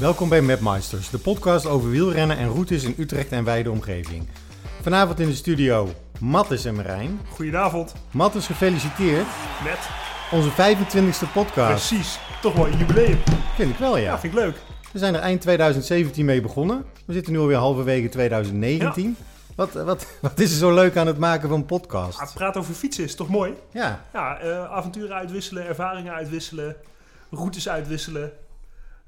Welkom bij Mapmeisters, de podcast over wielrennen en routes in Utrecht en wijde omgeving. Vanavond in de studio Mattis en Marijn. Goedenavond. Mattis, gefeliciteerd. Met? Onze 25e podcast. Precies. Toch wel een jubileum. Vind ik wel, ja. Ja, vind ik leuk. We zijn er eind 2017 mee begonnen. We zitten nu alweer halverwege 2019. Wat, wat, wat is er zo leuk aan het maken van een podcast? Ah, praten over fietsen is toch mooi? Ja, Ja, eh, avonturen uitwisselen, ervaringen uitwisselen, routes uitwisselen.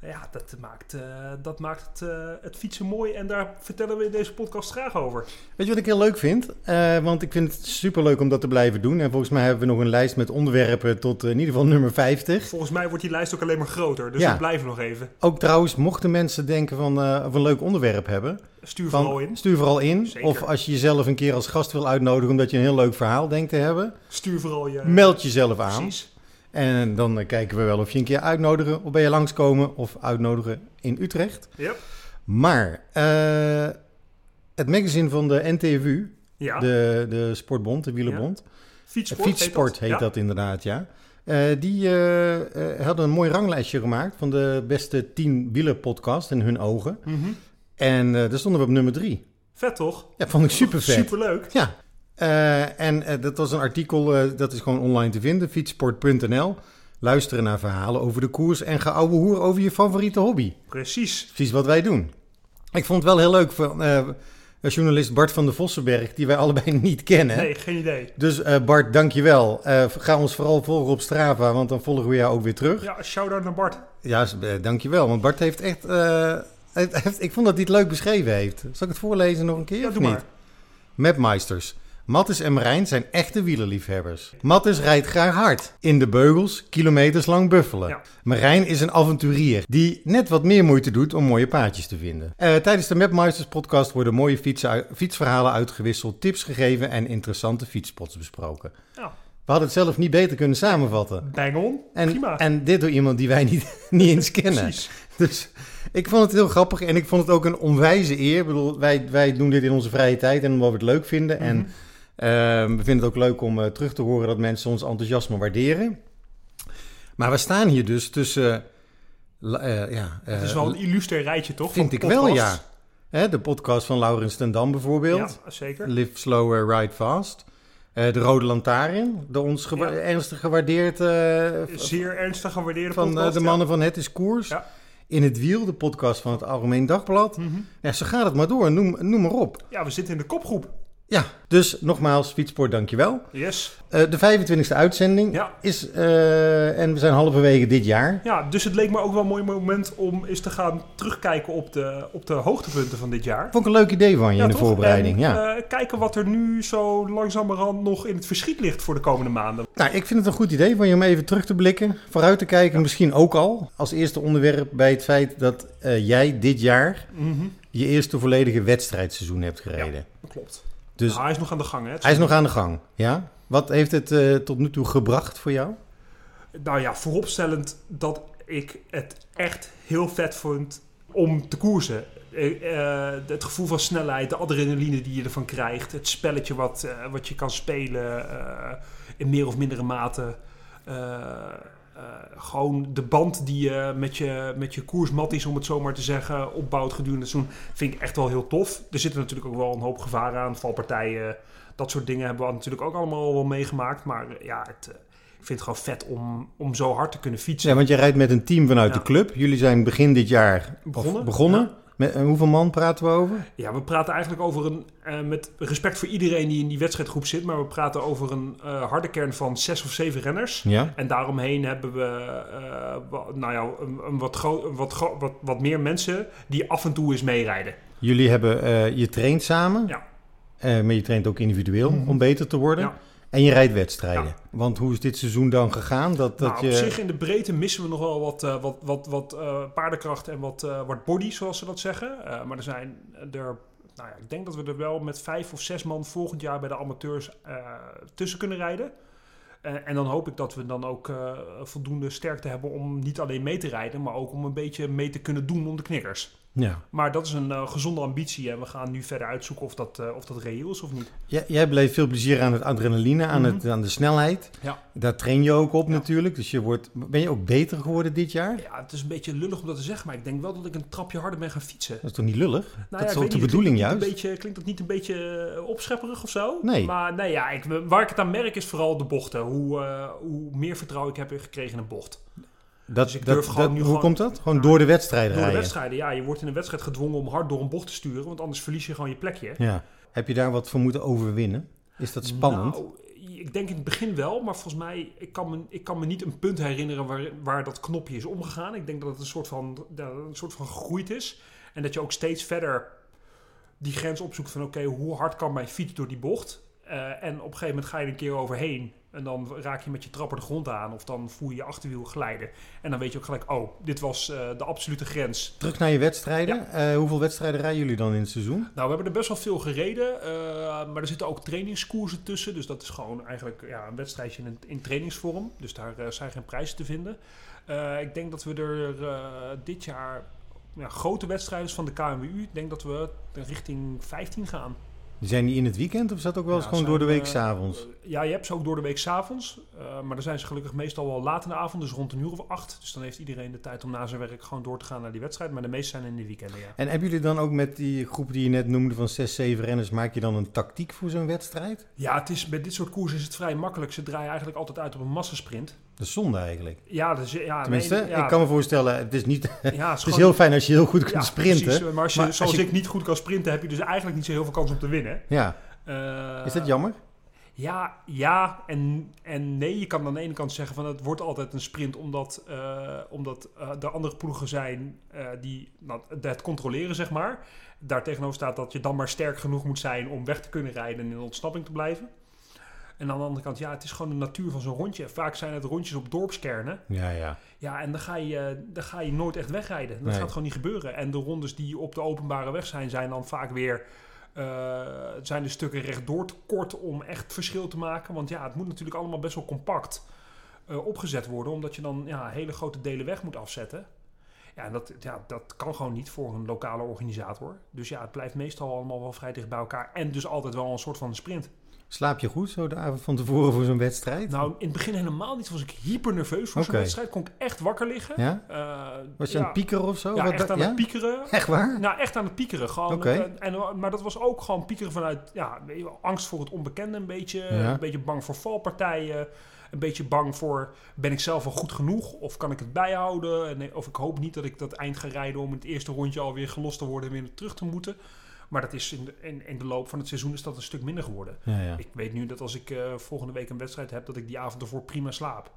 Ja, dat maakt, eh, dat maakt het, eh, het fietsen mooi en daar vertellen we in deze podcast graag over. Weet je wat ik heel leuk vind? Eh, want ik vind het superleuk om dat te blijven doen. En volgens mij hebben we nog een lijst met onderwerpen tot in ieder geval nummer 50. Volgens mij wordt die lijst ook alleen maar groter, dus Ja. we blijven nog even. Ook trouwens, mochten mensen denken van, of een leuk onderwerp hebben, Stuur van, vooral in. stuur vooral in. Zeker. Of als je jezelf een keer als gast wil uitnodigen omdat je een heel leuk verhaal denkt te hebben, Stuur vooral je... meld jezelf aan. Precies. En dan eh, kijken we wel of je een keer uitnodigen, of ben je langskomen of uitnodigen in Utrecht. Yep. Maar eh, het magazine van de NTFU, Ja, de, de sportbond, de wielerbond, fietsport, Fietssport heet, Ja. dat inderdaad, ja. Eh, die eh, eh, hadden een mooi ranglijstje gemaakt van de beste 10 wielerpodcasts in hun ogen. Mhm. En eh daar stonden we op nummer 3. Vet toch? Ja, vond ik super vet. Superleuk. Ja. Eh, en eh, dat was een artikel, eh, dat is gewoon online te vinden, fietsport.nl. Luisteren naar verhalen over de koers en geouwe hoer over je favoriete hobby. Precies. Precies wat wij doen. Ik vond het wel heel leuk van journalist Bart van de Vossenberg, die wij allebei niet kennen. Nee, geen idee. Dus Bart, dankjewel. Ga ons vooral volgen op Strava, want dan volgen we jou ook weer terug. Ja, shout-out naar Bart. Ja, dankjewel. Want Bart heeft echt... heeft- ik vond dat hij het leuk beschreven heeft. Zal ik het voorlezen nog een keer Ja, doe maar. Mapmeisters. Mattis en Marijn zijn echte wielerliefhebbers. Mattis rijdt graag hard. In de beugels, kilometers lang buffelen. Ja. Marijn is een avonturier die net wat meer moeite doet om mooie paadjes te vinden. Eh, tijdens de Mapmeisters podcast worden mooie fietsen, fietsverhalen uitgewisseld, tips gegeven en interessante fietsspots besproken. Ja. We hadden het zelf niet beter kunnen samenvatten. Bang on. En, Prima. en dit door iemand die wij niet, niet eens kennen. Precies. Dus ik vond het heel grappig en ik vond het ook een onwijze eer. Ik bedoel, wij, wij doen dit in onze vrije tijd en omdat we het leuk vinden. En Mhm. We vinden het ook leuk om eh, terug te horen dat mensen ons enthousiasme waarderen. Maar we staan hier dus tussen... eh, ja, Het is eh, wel een illuster rijtje, toch? Vind ik wel, ja. Hè, de podcast van Laurens ten Dam bijvoorbeeld. Ja, zeker. Live Slower, Ride Fast. De Rode Lantaarn, door ons gewa- Ja. ernstig gewaardeerd eh, Zeer ernstig gewaardeerde van podcast, de mannen van Het is Koers. Ja. In het Wiel, de podcast van het Algemeen Dagblad. Ja. Mhm. Ja, zo gaat het maar door. Noem, noem maar op. ja, we zitten in de kopgroep. Ja, dus nogmaals, Fietsport, dankjewel. Yes. Eh de 25e uitzending Ja. is, eh, en we zijn halverwege dit jaar. Ja, dus het leek me ook wel een mooi moment om eens te gaan terugkijken op de, op de hoogtepunten van dit jaar. Vond ik een leuk idee van je Ja, in de toch? voorbereiding. En, ja. eh, kijken wat er nu zo langzamerhand nog in het verschiet ligt voor de komende maanden. nou, ik vind het een goed idee van je om even terug te blikken, vooruit te kijken. Misschien ook al als eerste onderwerp bij het feit dat jij dit jaar je eerste volledige wedstrijdseizoen hebt gereden. Dat klopt. Dus Nou, hij is nog aan de gang, hè? Hij is nog aan de gang. Ja? Wat heeft het eh, tot nu toe gebracht voor jou? Nou ja, vooropstellend dat ik het echt heel vet vond om te koersen. Eh, eh, het gevoel van snelheid, de adrenaline die je ervan krijgt, het spelletje wat, wat je kan spelen in meer of mindere mate. Eh, gewoon de band die je met je, met je koersmatties, om het zo maar te zeggen, opbouwt gedurende het seizoen, vind ik echt wel heel tof. Er zitten natuurlijk ook wel een hoop gevaren aan, valpartijen, dat soort dingen hebben we natuurlijk ook allemaal wel meegemaakt. Maar ja, het, eh, ik vind het gewoon vet om, om zo hard te kunnen fietsen. Ja, want jij rijdt met een team vanuit Ja. de club. Jullie zijn begin dit jaar Begonnen. begonnen. Ja. Met, en hoeveel man praten we over? Ja, we praten eigenlijk over een, eh, met respect voor iedereen die in die wedstrijdgroep zit, maar we praten over een eh, harde kern van zes of zeven renners. Ja. En daaromheen hebben we eh, nou ja, een, een wat, gro- een wat, gro- wat, wat meer mensen die af en toe eens meerijden. Jullie hebben, eh, je traint samen. Ja. Eh, maar je traint ook individueel Mhm. om beter te worden. Ja. En je rijdt wedstrijden. Ja. Want hoe is dit seizoen dan gegaan? Dat, dat nou, je... Op zich in de breedte missen we nog wel wat, eh, wat, wat, wat eh, paardenkracht en wat, eh, wat body, zoals ze dat zeggen. Maar er zijn er, nou ja, ik denk dat we er wel met vijf of zes man volgend jaar bij de amateurs tussen kunnen rijden. En dan hoop ik dat we dan ook voldoende sterkte hebben om niet alleen mee te rijden, maar ook om een beetje mee te kunnen doen om de knikkers. Ja. Maar dat is een eh, gezonde ambitie en we gaan nu verder uitzoeken of dat, eh, of dat reëel is of niet. Jij, jij beleeft veel plezier aan het adrenaline, aan, Mhm. het, aan de snelheid. Ja. Daar train je ook op Ja. natuurlijk. Dus je wordt, ben je ook beter geworden dit jaar? Ja, het is een beetje lullig om dat te zeggen, maar ik denk wel dat ik een trapje harder ben gaan fietsen. Dat is toch niet lullig? Nou dat ja, is ook de niet, bedoeling juist? Een beetje, klinkt dat niet een beetje eh, opschepperig of zo? Nee. Maar nee, ja, ik, waar ik het aan merk is vooral de bochten. Hoe, hoe meer vertrouwen ik heb gekregen in een bocht. Dat, Dus ik dat, durf gewoon dat- nu hoe gewoon- komt dat? Gewoon Nou, door de wedstrijden Door de rijden? wedstrijden, ja. Je wordt in een wedstrijd gedwongen om hard door een bocht te sturen, want anders verlies je gewoon je plekje. Ja. Heb je daar wat voor moeten overwinnen? Is dat spannend? Nou, ik denk in het begin wel, maar volgens mij, ik kan me, ik kan me niet een punt herinneren waar, waar dat knopje is omgegaan. Ik denk dat het een soort, van, een soort van gegroeid is. En dat je ook steeds verder die grens opzoekt van oké, hoe hard kan mijn fiets door die bocht? Eh, en op een gegeven moment ga je er een keer overheen. En dan raak je met je trapper de grond aan. Of dan voel je je achterwiel glijden. En dan weet je ook gelijk, oh, dit was eh, de absolute grens. Terug naar je wedstrijden. Eh, hoeveel wedstrijden rijden jullie dan in het seizoen? Nou, we hebben er best wel veel gereden. eh, maar er zitten ook trainingskoersen tussen. Dus dat is gewoon eigenlijk ja, een wedstrijdje in, in trainingsvorm. Dus daar zijn geen prijzen te vinden. Ik denk dat we er dit jaar ja, grote wedstrijden van de KNWU. Ik denk dat we richting 15 gaan. Zijn die in het weekend of is dat ook wel eens Ja, gewoon zijn, door de week eh, s'avonds? Eh, ja, je hebt ze ook door de week s'avonds. avonds. maar dan zijn ze gelukkig meestal wel laat in de avond. Dus rond een uur of acht. Dus dan heeft iedereen de tijd om na zijn werk gewoon door te gaan naar die wedstrijd. Maar de meeste zijn in de weekenden, ja. En hebben jullie dan ook met die groep die je net noemde van 6, 7 renners, maak je dan een tactiek voor zo'n wedstrijd? Ja, het is, met dit soort koersen is het vrij makkelijk. Ze draaien eigenlijk altijd uit op een massasprint. Dat is zonde eigenlijk. Ja, dus, ja Tenminste, nee, ja, ik kan me voorstellen, het is, niet, ja, het is, het is gewoon- heel fijn als je heel goed kunt sprinten. precies. maar als je, Maar als zoals je- ik niet goed kan sprinten, heb je dus eigenlijk niet zo heel veel kans om te winnen. Ja, Eh, is dat jammer? Ja, ja en, en nee. Je kan aan de ene kant zeggen van het wordt altijd een sprint omdat, eh, omdat eh, er andere ploegen zijn eh, die nou, het controleren, zeg maar. Daartegenover staat dat je dan maar sterk genoeg moet zijn om weg te kunnen rijden en in ontsnapping te blijven. En aan de andere kant, ja, het is gewoon de natuur van zo'n rondje. Vaak zijn het rondjes op dorpskernen. Ja, ja. Ja, en dan ga je, dan ga je nooit echt wegrijden. Dat Nee. gaat gewoon niet gebeuren. En de rondes die op de openbare weg zijn, zijn dan vaak weer... eh, zijn de stukken rechtdoor te kort om echt verschil te maken. Want ja, het moet natuurlijk allemaal best wel compact eh, opgezet worden. Omdat je dan ja, hele grote delen weg moet afzetten. Ja, en dat, ja, dat kan gewoon niet voor een lokale organisator. Dus ja, het blijft meestal allemaal wel vrij dicht bij elkaar. En dus altijd wel een soort van sprint. Slaap je goed zo de avond van tevoren voor zo'n wedstrijd? Nou, in het begin helemaal niet. Was ik hyper nerveus voor zo'n wedstrijd. Kon ik echt wakker liggen. ja? Eh, Was je ja, aan het piekeren of zo? Ja, Wat echt aan het piekeren. Echt waar? Nou, echt aan het piekeren. Gewoon, eh, en, maar dat was ook gewoon piekeren vanuit ja, angst voor het onbekende een beetje. Ja. Een beetje bang voor valpartijen. Een beetje bang voor, ben ik zelf wel goed genoeg? Of kan ik het bijhouden? En, eh, of ik hoop niet dat ik dat eind ga rijden om het eerste rondje alweer gelost te worden en weer terug te moeten. Maar dat is in de, in, in de loop van het seizoen is dat een stuk minder geworden. Ja, ja. Ik weet nu dat als ik eh, volgende week een wedstrijd heb, dat ik die avond ervoor prima slaap.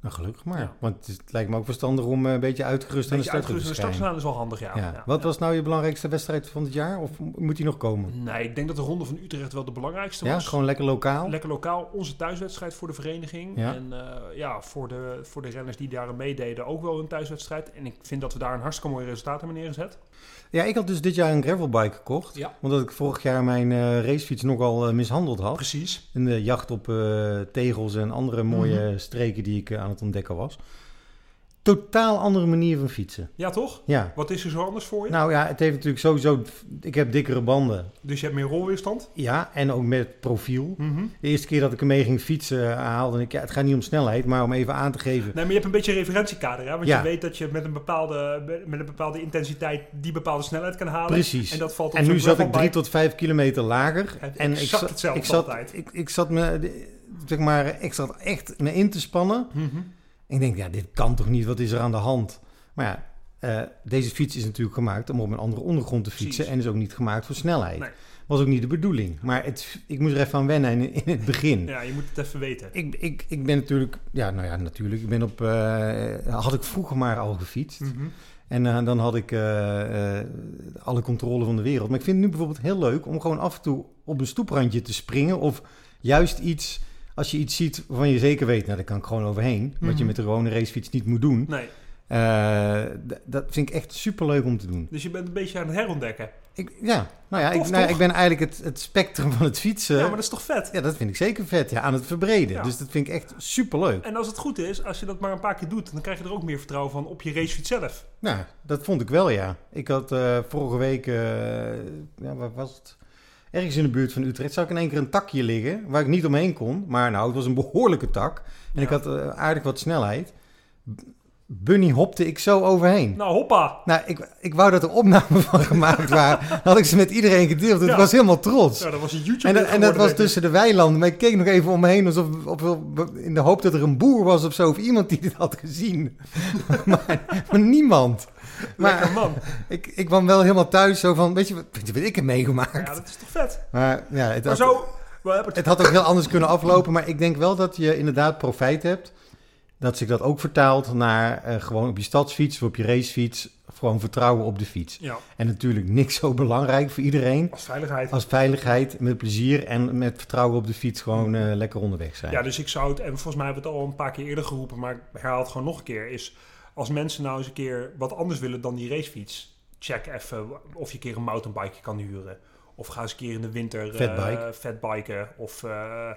Nou, gelukkig maar. Ja. Want het lijkt me ook verstandig om eh, een beetje uitgerust aan de start te uitgerust naar de start is wel handig, ja. Ja. Ja, Wat ja. was nou je belangrijkste wedstrijd van het jaar? Of moet die nog komen? Nee, ik denk dat de Ronde van Utrecht wel de belangrijkste Ja, was. gewoon lekker lokaal? Lekker lokaal, onze thuiswedstrijd voor de vereniging. Ja. En eh, ja, voor de, voor de renners die daar aan meededen ook wel een thuiswedstrijd. En ik vind dat we daar een hartstikke mooi resultaat hebben neergezet. Ja, ik had dus dit jaar een gravelbike gekocht. Ja. Omdat ik vorig jaar mijn eh, racefiets nogal eh, mishandeld had. Precies. In de jacht op eh, tegels en andere mooie Mhm. streken die ik aan het ontdekken was. Totaal andere manier van fietsen. Ja, toch? Ja. Wat is er zo anders voor je? Nou ja, het heeft natuurlijk sowieso... Ik heb dikkere banden. Dus je hebt meer rolweerstand? Ja, en ook met profiel. Mhm. De eerste keer dat ik ermee ging fietsen, eh, haalde ik... Ja, het gaat niet om snelheid, maar om even aan te geven... Nee, maar je hebt een beetje een referentiekader. Hè? Want Ja. je weet dat je met een, bepaalde, met een bepaalde intensiteit die bepaalde snelheid kan halen. Precies. En dat valt En nu zat ik drie tot vijf kilometer lager. En ik zat, hetzelfde ik zat, altijd. ik, ik zat me, de- zeg maar, ik zat echt me in te spannen. Mhm. En ik denk, ja, dit kan toch niet? Wat is er aan de hand? Maar ja, eh, deze fiets is natuurlijk gemaakt om op een andere ondergrond te fietsen. Precies. En is ook niet gemaakt voor snelheid. Nee. Was ook niet de bedoeling. Maar het, ik moest er even aan wennen in, in het begin. Ja, je moet het even weten. Ik, ik, ik ben natuurlijk, ja, nou ja, natuurlijk. Ik ben op, eh, had ik vroeger maar al gefietst. Mhm. En eh, dan had ik alle controle van de wereld. Maar ik vind het nu bijvoorbeeld heel leuk om gewoon af en toe op een stoeprandje te springen. Of juist iets, als je iets ziet waarvan je zeker weet, nou daar kan ik gewoon overheen. Wat je Mhm. met de gewone racefiets niet moet doen. Nee. Eh, dat vind ik echt super leuk om te doen. Dus je bent een beetje aan het herontdekken. Ik, ja, nou ja, ik, nou, ik ben eigenlijk het, het spectrum van het fietsen. ja, maar dat is toch vet? Ja, dat vind ik zeker vet. Ja, aan het verbreden. Ja. Dus dat vind ik echt super leuk. En als het goed is, als je dat maar een paar keer doet, dan krijg je er ook meer vertrouwen van op je racefiets zelf. Nou, dat vond ik wel, ja. Ik had eh, vorige week, eh, ja, waar was het? Ergens in de buurt van Utrecht zag ik in één keer een takje liggen waar ik niet omheen kon. Maar nou, het was een behoorlijke tak. En Ja. ik had eh, aardig wat snelheid. Bunny hopte ik zo overheen. Nou, hoppa! Nou, ik, ik wou dat er opnamen van gemaakt waren. Dan had ik ze met iedereen gedeeld. Ja. ik was helemaal trots. Nou, dat was een YouTube En, dat- en dat was tussen de weilanden. Maar ik keek nog even om me heen alsof, of, in de hoop dat er een boer was of zo. Of iemand die dit had gezien. maar, maar niemand. Maar man. ik, ik kwam wel helemaal thuis zo van, weet je wat, weet je wat ik heb meegemaakt? Ja, dat is toch vet? Maar ja, het Maar had, zo, het had ook heel anders kunnen aflopen. Maar ik denk wel dat je inderdaad profijt hebt. Dat zich dat ook vertaalt naar eh, gewoon op je stadsfiets of op je racefiets. Gewoon vertrouwen op de fiets. Ja, En natuurlijk niks zo belangrijk voor iedereen als veiligheid. als veiligheid, met plezier en met vertrouwen op de fiets gewoon eh, lekker onderweg zijn. Ja, dus ik zou het, en volgens mij hebben we het al een paar keer eerder geroepen, maar ik herhaal het gewoon nog een keer, is als mensen nou eens een keer wat anders willen dan die racefiets, check even of je een keer een mountainbike kan huren. Of ga eens een keer in de winter eh, Fatbike. fatbiken. Of eh,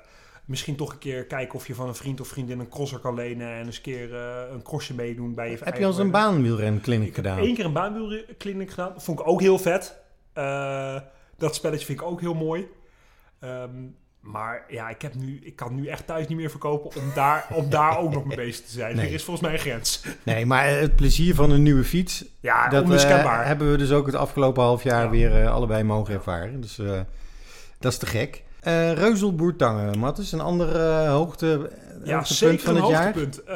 misschien toch een keer kijken of je van een vriend of vriendin een crosser kan lenen en eens een keer eh, een crossje meedoen bij je heb je al eens een baanwielrenclinic gedaan? één keer een baanwielkliniek gedaan. Dat vond ik ook heel vet. Eh, dat spelletje vind ik ook heel mooi. Ehm, maar ja, ik, heb nu, ik kan nu echt thuis niet meer verkopen om daar, om daar ook nog mee bezig te zijn. Nee. Er is volgens mij een grens. Nee, maar het plezier van een nieuwe fiets, Ja, dat onmiskenbaar. eh, hebben we dus ook het afgelopen half jaar Ja. weer allebei mogen ervaren. Dus dat is te gek. Eh Reuzelboertangen, Mattis, een ander eh, hoogte, ja, hoogtepunt zeker van het jaar. hoogtepunt. Eh,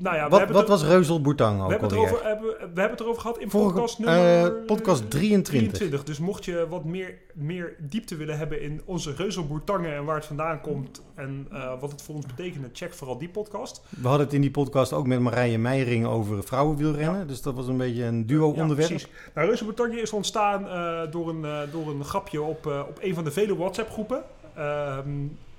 nou ja, we wat hebben wat het, was Reuzelboertangen we ook hebben, het alweer? erover, hebben, we hebben het erover gehad in Vorige- podcast eh, nummer... podcast 23. 23. Dus mocht je wat meer, meer diepte willen hebben in onze reuzelboertangen en waar het vandaan komt en eh, wat het voor ons betekende, check vooral die podcast. We hadden het in die podcast ook met Marije Meijering over vrouwenwielrennen. Dus dat was een beetje een duo-onderwerp. Ja, precies. Nou, is ontstaan eh, door, een, eh, door een grapje op, op een van de vele WhatsApp-groepen. Ehm,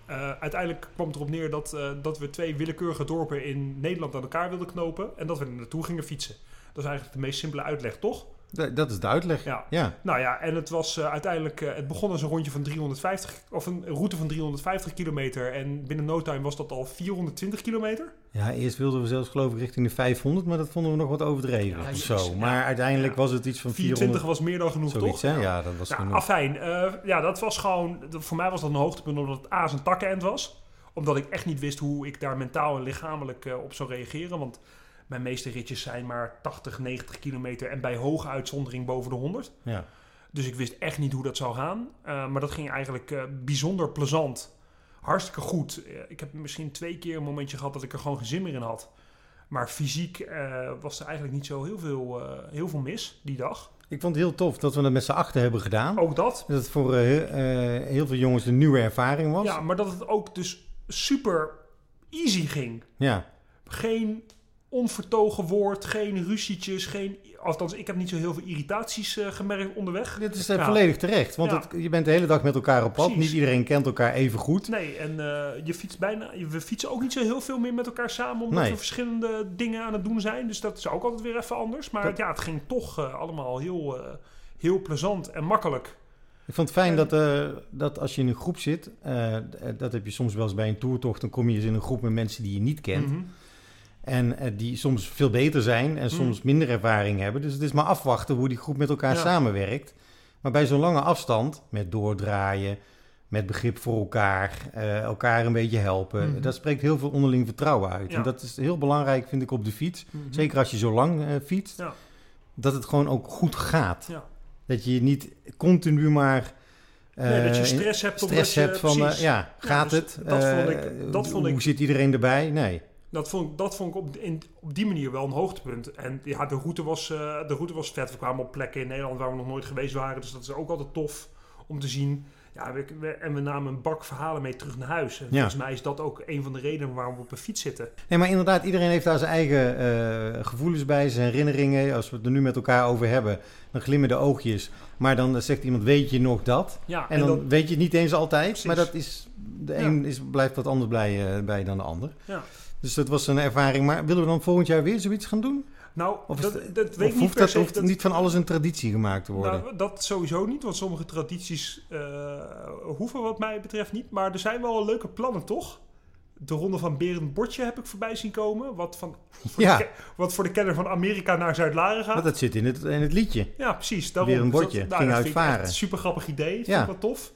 eh, uiteindelijk kwam het erop neer dat, dat we twee willekeurige dorpen in Nederland aan elkaar wilden knopen. En dat we er naartoe gingen fietsen. Dat is eigenlijk de meest simpele uitleg, toch? Dat is de uitleg. Ja. ja. Nou ja, en het was eh, uiteindelijk... eh, het begon als een rondje van 350... Of een route van 350 kilometer. En binnen no time was dat al 420 kilometer. Ja, eerst wilden we zelfs geloof ik richting de 500, maar dat vonden we nog wat overdreven Ja, of zo. ja. Maar uiteindelijk Ja. was het iets van 420 400. was meer dan genoeg, Zoiets, toch? hè? Ja, dat was Nou, genoeg. afijn. eh, ja, dat was gewoon... Voor mij was dat een hoogtepunt omdat het A, zijn takkenend was. Omdat ik echt niet wist hoe ik daar mentaal en lichamelijk op zou reageren. Want mijn meeste ritjes zijn maar 80, 90 kilometer. En bij hoge uitzondering boven de 100. Ja. Dus ik wist echt niet hoe dat zou gaan. Eh, maar dat ging eigenlijk eh, bijzonder plezant. Hartstikke goed. Eh, ik heb misschien twee keer een momentje gehad dat ik er gewoon geen zin meer in had. Maar fysiek was er eigenlijk niet zo heel veel, heel veel mis die dag. Ik vond het heel tof dat we dat met z'n achter hebben gedaan. Ook dat. Dat het voor heel- heel veel jongens een nieuwe ervaring was. Ja, maar dat het ook dus super easy ging. Ja. Geen onvertogen woord, geen ruzietjes, geen... Althans, ik heb niet zo heel veel irritaties eh, gemerkt onderweg. Dit is eh, Ja. volledig terecht, want Ja. het, je bent de hele dag met elkaar op pad. Precies. Niet iedereen kent elkaar even goed. Nee, en eh, je fietst bijna, we fietsen ook niet zo heel veel meer met elkaar samen, omdat Nee. we verschillende dingen aan het doen zijn. Dus dat is ook altijd weer even anders. Maar Dat- ja, het ging toch allemaal heel, heel plezant en makkelijk. Ik vond het fijn dat, dat als je in een groep zit, dat heb je soms wel eens bij een toertocht, dan kom je eens in een groep met mensen die je niet kent. Mhm. En eh, die soms veel beter zijn en soms minder ervaring hebben. Dus het is maar afwachten hoe die groep met elkaar Ja. samenwerkt. Maar bij zo'n lange afstand, met doordraaien, met begrip voor elkaar, eh, elkaar een beetje helpen, Mhm. dat spreekt heel veel onderling vertrouwen uit. Ja. En dat is heel belangrijk, vind ik, op de fiets. Mhm. Zeker als je zo lang eh, fietst, Ja. dat het gewoon ook goed gaat. Ja. Dat je niet continu maar... Nee, dat je stress hebt. omdat stress je- hebt van, ja, gaat dus het? dat vond ik- dat vond hoe ik- zit iedereen erbij? Nee. Dat vond, ik- dat vond ik op, in, op die manier wel een hoogtepunt. En ja, de route, was, eh, de route was vet. We kwamen op plekken in Nederland waar we nog nooit geweest waren. Dus dat is ook altijd tof om te zien. Ja, we, we- en we namen een bak verhalen mee terug naar huis. En Ja. volgens mij is dat ook een van de redenen waarom we op een fiets zitten. Nee, maar inderdaad, iedereen heeft daar zijn eigen eh, gevoelens bij, zijn herinneringen. Als we het er nu met elkaar over hebben, dan glimmen de oogjes. Maar dan zegt iemand, weet je nog dat? Ja, En, dan, weet je het niet eens altijd. Precies. Maar dat is, de Ja. een is, blijft wat anders blij, eh, bij dan de ander. Ja. Dus dat was een ervaring. Maar willen we dan volgend jaar weer zoiets gaan doen? Nou, Of, dat, dat weet ik niet hoeft dat hoeft Dat- niet van alles een traditie gemaakt te worden? Nou, dat sowieso niet, want sommige tradities eh, hoeven wat mij betreft niet. Maar er zijn wel leuke plannen, toch? De ronde van Berend Bordje heb ik voorbij zien komen. Wat, van, voor Ja. de, wat voor de kenner van Amerika naar Zuid-Laren gaat. Want dat zit in het, in het liedje. Ja, precies. Daarom, Berend Bordje dat- ging dat vind ik uitvaren. echt Een super grappig idee. Vind Ja. ik wel tof.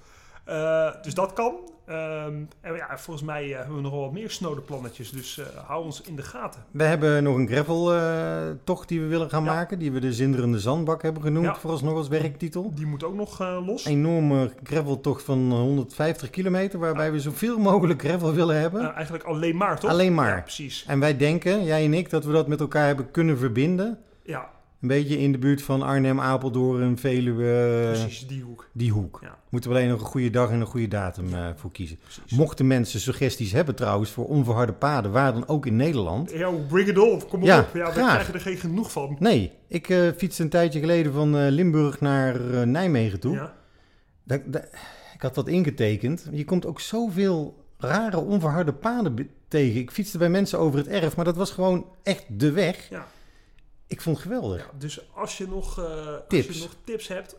Eh, dus dat kan. Ehm, en ja, volgens mij eh, hebben we nog wel wat meer snode plannetjes. Dus eh, hou ons in de gaten. We hebben nog een gravel-tocht die we willen gaan Ja. maken. Die we de Zinderende Zandbak hebben genoemd, Ja. vooralsnog als werktitel. Die moet ook nog eh, los. Een enorme graveltocht van 150 kilometer, waarbij we zoveel mogelijk gravel willen hebben. Eh, eigenlijk alleen maar, toch? Alleen maar. Precies. En wij denken, jij en ik, dat we dat met elkaar hebben kunnen verbinden. Ja, Een beetje in de buurt van Arnhem, Apeldoorn, Veluwe, precies die hoek. die hoek. Ja. Moeten we alleen nog een goede dag en een goede datum eh, voor kiezen. Precies. Mochten mensen suggesties hebben trouwens voor onverharde paden, waar dan ook in Nederland. Ja, bring it on. Kom Ja, op. Ja, we krijgen er geen genoeg van. Nee, ik eh fietste een tijdje geleden van eh, Limburg naar Nijmegen toe. Ja. Da- da- ik had dat ingetekend. Je komt ook zoveel rare onverharde paden tegen. Ik fietste bij mensen over het erf, maar dat was gewoon echt de weg. Ja. Ik vond het geweldig. Ja, dus als je nog, eh, Tips. Als je nog tips hebt,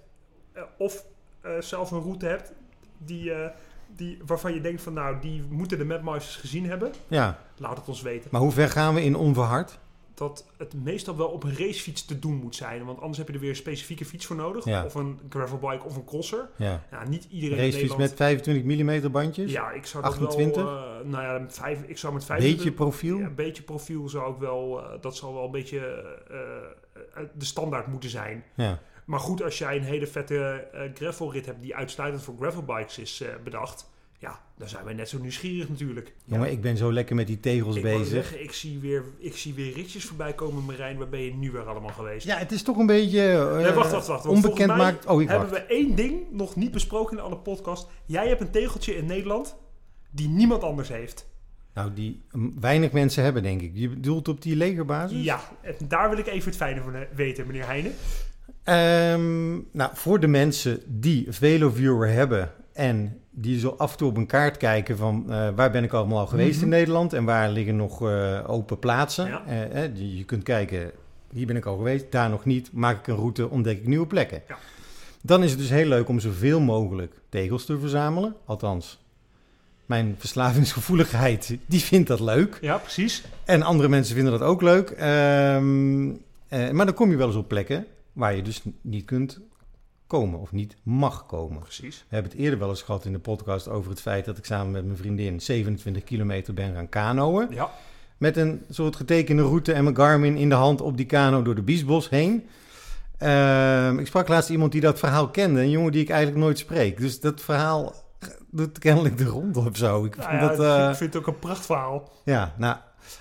eh, of eh, zelf een route hebt die, eh, die, waarvan je denkt van nou, die moeten de mapmasters gezien hebben, Ja, laat het ons weten. maar hoe ver gaan we in onverhard? Dat het meestal wel op een racefiets te doen moet zijn, want anders heb je er weer een specifieke fiets voor nodig. Ja. Of een gravelbike of een crosser. Ja. Ja, niet iedereen in Racefiets Nederland... met 25 mm bandjes? Ja, ik zou dat 28? wel... eh, nou ja, met vijf, ik zou met 25... Beetje profiel? Ja, een beetje profiel zou ik wel... eh, dat zal wel een beetje eh, de standaard moeten zijn. Ja. Maar goed, als jij een hele vette gravelrit hebt die uitsluitend voor gravelbikes is bedacht, ja, dan zijn wij net zo nieuwsgierig natuurlijk. Jongen, ik ben zo lekker met die tegels ik bezig. zeggen, ik zie, weer, ik zie weer ritjes voorbij komen, Marijn. Waar ben je nu weer allemaal geweest? Ja, het is toch een beetje eh, Nee, wacht, wacht, wacht. onbekend maakt. Oh, ik hebben wacht. we één ding nog niet besproken in alle podcast. Jij hebt een tegeltje in Nederland die niemand anders heeft. Nou, die mm, weinig mensen hebben, denk ik. Je bedoelt op die legerbasis? Ja, en daar wil ik even het fijne van eh, weten, meneer Heijnen. Ehm, nou, voor de mensen die Veloviewer hebben en die zo af en toe op een kaart kijken van eh, waar ben ik allemaal al geweest Mhm. in Nederland en waar liggen nog eh, open plaatsen. Ja. Eh, je je kunt kijken, hier ben ik al geweest, daar nog niet. Maak ik een route, ontdek ik nieuwe plekken. Ja. Dan is het dus heel leuk om zoveel mogelijk tegels te verzamelen. Althans, mijn verslavingsgevoeligheid, die vindt dat leuk. Ja, precies. En andere mensen vinden dat ook leuk. Ehm, eh, maar dan kom je wel eens op plekken waar je dus niet kunt komen of niet mag komen. Precies. We hebben het eerder wel eens gehad in de podcast over het feit dat ik samen met mijn vriendin 27 kilometer ben gaan kanoën. Ja. Met een soort getekende route en mijn Garmin in de hand op die kano door de Biesbos heen. Ehm, ik sprak laatst iemand die dat verhaal kende. Een jongen die ik eigenlijk nooit spreek. Dus dat verhaal doet kennelijk de ronde of zo. Ik Nou vond ja, dat, eh, ik vind het ook een prachtverhaal. ja, nou.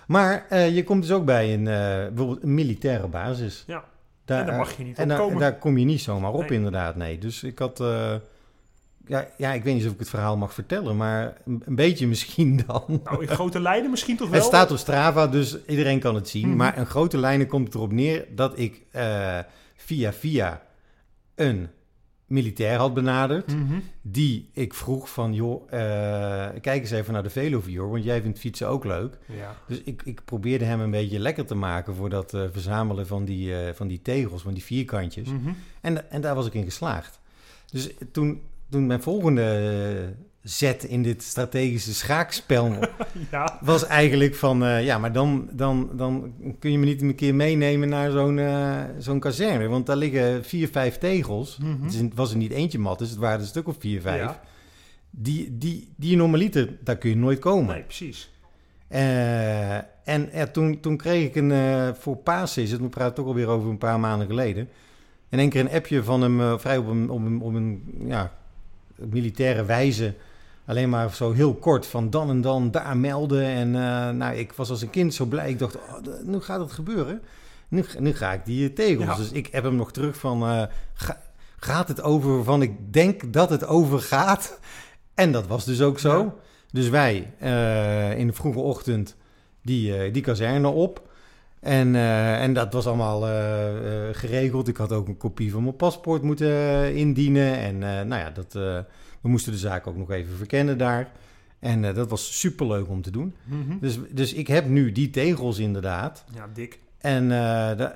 Maar eh, je komt dus ook bij een, eh, bijvoorbeeld een militaire basis. Ja. Daar, En daar mag je niet en op komen. daar kom je niet zomaar op, Nee. inderdaad. Nee. Dus ik had. eh, ja, ja, ik weet niet of ik het verhaal mag vertellen, maar een, een beetje misschien dan. Nou, in grote lijnen misschien toch wel. Het staat op Strava, dus iedereen kan het zien. Mhm. Maar in grote lijnen komt het erop neer dat ik eh, via via een militair had benaderd. Mhm. Die ik vroeg van, joh, eh, kijk eens even naar de Velovior, want jij vindt fietsen ook leuk. Ja. Dus ik, ik probeerde hem een beetje lekker te maken voor dat eh, verzamelen van die, eh, van die tegels, van die vierkantjes. Mhm. En, en daar was ik in geslaagd. Dus toen, toen mijn volgende eh, zet in dit strategische schaakspel ja. was eigenlijk van... eh, ja, maar dan, dan, dan kun je me niet een keer meenemen naar zo'n eh, zo'n kazerne. Want daar liggen vier, vijf tegels. Mhm. Het was er niet eentje mat, dus het waren er een stuk of vier, vijf. Ja. Die, die, die normaliter, daar kun je nooit komen. Nee, precies. Eh, en ja, toen, toen kreeg ik een, voor Pasen is het, we praten toch alweer over een paar maanden geleden, in één keer een appje van hem, vrij op een, op een, op een ja, militaire wijze, alleen maar zo heel kort, van dan en dan daar melden. En eh, nou, ik was als een kind zo blij, ik dacht, oh, nu gaat het gebeuren. Nu, nu ga ik die eh, tegels. Ja. Dus ik heb hem nog terug van, eh, ga- gaat het over waarvan ik denk dat het over gaat? En dat was dus ook zo. Ja. Dus wij in de vroege ochtend die, die kazerne op. En, eh, en dat was allemaal eh, eh, geregeld. Ik had ook een kopie van mijn paspoort moeten indienen. En nou ja, dat, we moesten de zaak ook nog even verkennen daar. En dat was superleuk om te doen. Mhm. Dus, dus ik heb nu die tegels inderdaad. Ja, dik. En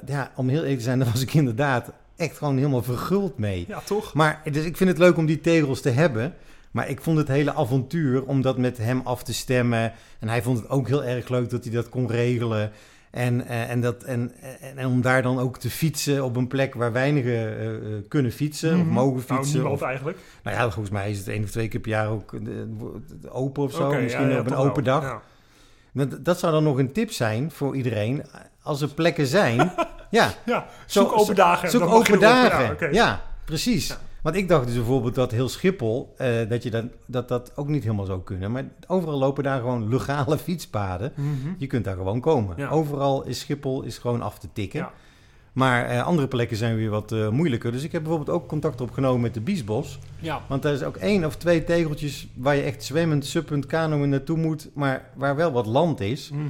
ja, om heel eerlijk te zijn, daar was ik inderdaad echt gewoon helemaal verguld mee. Ja, toch? Maar dus ik vind het leuk om die tegels te hebben. Maar ik vond het hele avontuur om dat met hem af te stemmen. En hij vond het ook heel erg leuk dat hij dat kon regelen. En, eh, en, dat, en, en, om daar dan ook te fietsen op een plek waar weinigen eh, eh, kunnen fietsen of Mhm. mogen Nou, fietsen. niemand of, eigenlijk. nou ja, volgens mij is het één of twee keer per jaar ook open of zo. Misschien ja, ja, op een open wel. dag. Dat, dat zou dan nog een tip zijn voor iedereen. Als er plekken zijn, ja, Ja, Zo- zoek open dagen. Zoek open dagen. Ja, precies. Want ik dacht dus bijvoorbeeld dat heel Schiphol, eh, dat, je dat, dat dat ook niet helemaal zou kunnen. Maar overal lopen daar gewoon legale fietspaden. Mhm. Je kunt daar gewoon komen. Ja. Overal is Schiphol is gewoon af te tikken. Ja. Maar eh, andere plekken zijn weer wat eh, moeilijker. Dus ik heb bijvoorbeeld ook contact opgenomen met de Biesbos. Ja. Want daar is ook één of twee tegeltjes waar je echt zwemmend, suppend, kanoën naartoe moet. Maar waar wel wat land is. Mhm.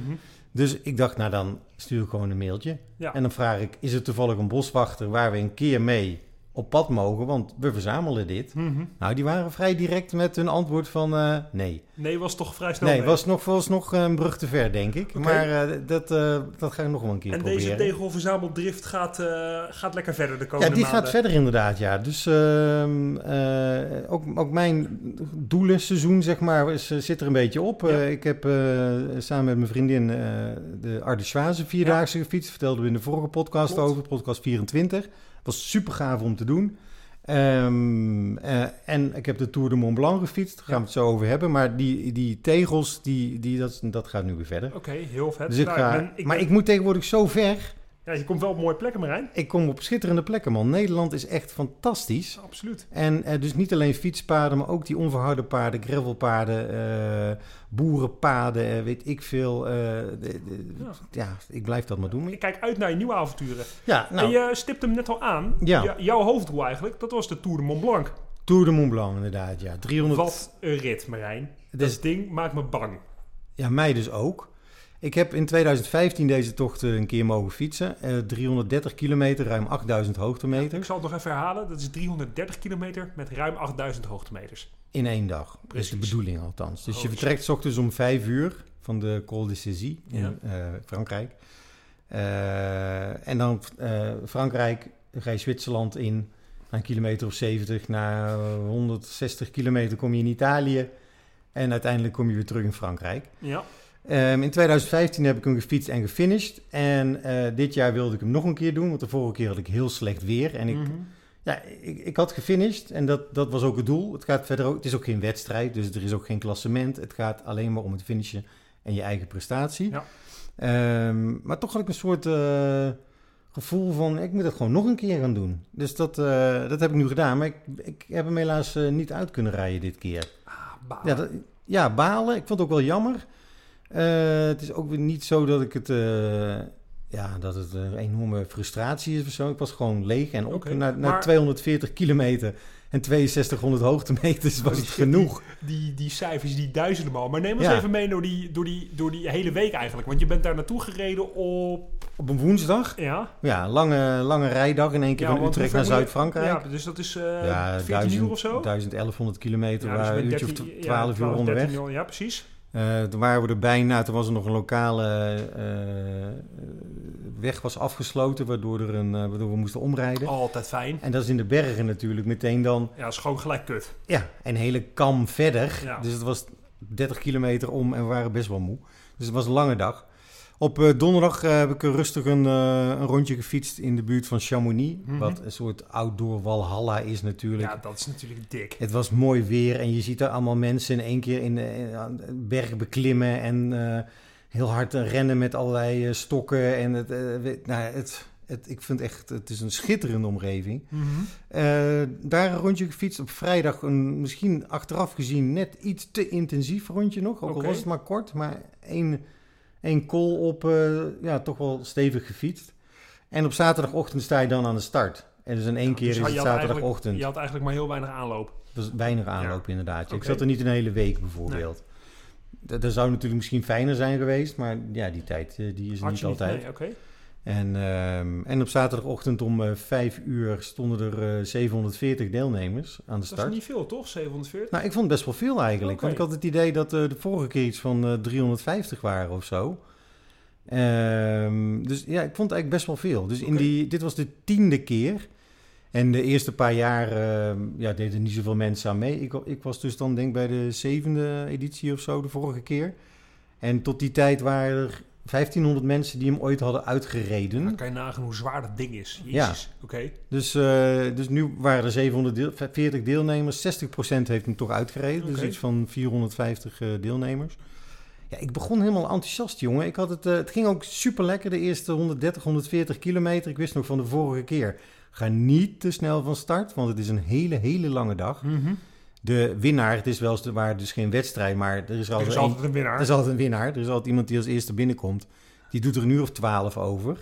Dus ik dacht, nou dan stuur ik gewoon een mailtje. Ja. En dan vraag ik, is er toevallig een boswachter waar we een keer mee op pad mogen? Want we verzamelen dit. Mhm. Nou, die waren vrij direct met hun antwoord van eh, nee. Nee, was toch vrij snel Nee, mee. was nog, was nog een brug te ver, denk ik. Maar eh, dat, eh, dat ga ik nog wel een keer En proberen. deze tegelverzameldrift gaat, eh, gaat lekker verder de ja, komende die maanden. gaat verder inderdaad, ja. Dus ehm, eh, ook, ook mijn doelenseizoen, zeg maar, is, eh, zit er een beetje op. Ja. Eh, ik heb eh, samen met mijn vriendin eh, de Ardissoise vierdaagse gefietst. Vertelden we in de vorige podcast Klopt. over, podcast 24. Was super gaaf om te doen. Ehm, eh, en ik heb de Tour de Mont Blanc gefietst, daar gaan we het zo over hebben. Maar die, die tegels, die, die, dat, dat gaat nu weer verder. Oké, heel vet. Dus ik Nou, ga, ben- ik maar ben- ik moet tegenwoordig zo ver. Ja, je komt wel op mooie plekken, Marijn. Ik kom op schitterende plekken, man. Nederland is echt fantastisch. Absoluut. En eh, dus niet alleen fietspaden, maar ook die onverharde paarden, gravelpaden, eh, boerenpaden, eh, weet ik veel. eh, de- de- Ja. ja. ik blijf dat maar doen. Ik kijk uit naar je nieuwe avonturen. Ja, en nou, je stipt hem net al aan. Ja. Jouw hoofddoel eigenlijk, dat was de Tour de Mont Blanc. Tour de Mont Blanc inderdaad, ja. 300, Wat een rit, Marijn. Het Dat ding maakt me bang. ja, mij dus ook. Ik heb in 2015 deze tocht eh, een keer mogen fietsen. Eh, 330 kilometer, ruim 8000 Ik hoogtemeters zal het nog even herhalen. Dat is 330 kilometer met ruim 8000 hoogtemeters. in één dag. Dat is Precies. de bedoeling althans. Dus Oh, je vertrekt 's ochtends om 5 uur van de Col de Cézy in Ja. eh, Frankrijk. Eh, en dan eh, Frankrijk, ga je Zwitserland in. Na een kilometer of 70, na 160 kilometer kom je in Italië. En uiteindelijk kom je weer terug in Frankrijk. Ja. Ehm, in 2015 heb ik hem gefietst en gefinished. En eh, dit jaar wilde ik hem nog een keer doen, want de vorige keer had ik heel slecht weer. En ik, Mhm. ja, ik, ik had gefinished en dat, dat was ook het doel. Het, gaat verder ook, het is ook geen wedstrijd, dus er is ook geen klassement. Het gaat alleen maar om het finishen en je eigen prestatie. Ja. Ehm, maar toch had ik een soort eh, gevoel van, ik moet het gewoon nog een keer gaan doen. Dus dat, eh, dat heb ik nu gedaan, maar ik, ik heb hem helaas niet uit kunnen rijden dit keer. Ah, balen. Ja, dat, ja, balen. Ik vond het ook wel jammer. Eh, het is ook weer niet zo dat ik het... eh, ja, dat het een enorme frustratie is zo. Ik was gewoon leeg en op. Na, na maar- 240 kilometer en 6200 hoogtemeters was het genoeg. die, die cijfers die duizenden mal. Maar neem ons Ja. even mee door die, door, die, door die hele week eigenlijk. Want je bent daar naartoe gereden op... Op een woensdag. Ja, Ja, lange, lange rijdag in één keer Ja, van Utrecht naar Zuid-Frankrijk. Ja, dus dat is eh Ja, 14 1000, uur of zo? 1100 kilometer, Ja, dus je een uurtje of 13 tw- ja, 12 uur onderweg. 13 uur, Ja, precies. Eh, toen waren we er bijna, toen was er nog een lokale eh, eh, weg was afgesloten, waardoor, er een, waardoor we moesten omrijden. Altijd fijn. En dat is in de bergen natuurlijk meteen dan, Ja, is gewoon gelijk kut. ja, een hele kam verder. Ja. Dus het was 30 kilometer om en we waren best wel moe. Dus het was een lange dag. Op eh, donderdag eh, heb ik rustig een, eh, een rondje gefietst in de buurt van Chamonix. Mhm. Wat een soort outdoor walhalla is natuurlijk. Ja, dat is natuurlijk dik. Het was mooi weer en je ziet er allemaal mensen in één keer in de, in- berg beklimmen en heel hard rennen met allerlei stokken. En het, nou, het, het, ik vind echt, het is een schitterende omgeving. Mhm. Daar een rondje gefietst op vrijdag, een, misschien achteraf gezien net iets te intensief rondje nog. Ook al was het maar kort, maar één, één call op, eh, ja, toch wel stevig gefietst. En op zaterdagochtend sta je dan aan de start. En dus in één Ja, keer dus is het zaterdagochtend. Je had eigenlijk maar heel weinig aanloop. Is weinig aanloop inderdaad. Ik zat er niet een hele week bijvoorbeeld. Dat, dat zou natuurlijk misschien fijner zijn geweest, maar ja, die tijd eh, die is niet altijd. Nee. En, ehm, en op zaterdagochtend om eh 5 uur stonden er eh, 740 deelnemers aan de Dat is start. niet veel, toch? 740? Nou, ik vond het best wel veel eigenlijk. Want ik had het idee dat eh, de vorige keer iets van eh, 350 waren of zo. Ehm, dus ja, ik vond het eigenlijk best wel veel. Dus in die, dit was de tiende keer. En de eerste paar jaar ehm, ja, deden niet zoveel mensen aan mee. Ik, ik was dus dan denk ik bij de zevende editie of zo de vorige keer. En tot die tijd waren er 1500 mensen die hem ooit hadden uitgereden. Dan kan je nagaan hoe zwaar dat ding is. Ja. Jezus. Oké. Dus, eh, dus nu waren er 740 deelnemers. 60% heeft hem toch uitgereden. Dus iets van 450 eh, deelnemers. Ja, ik begon helemaal enthousiast, jongen. Ik had het, eh, het ging ook super lekker. De eerste 130, 140 kilometer. Ik wist nog van de vorige keer. Ga niet te snel van start, want het is een hele, hele lange dag. Mhm. De winnaar, het is wel eens, waar dus geen wedstrijd, maar er is Er altijd, is één- altijd een winnaar. er is altijd een winnaar. Er is altijd iemand die als eerste binnenkomt. Die doet er een uur of 12 over.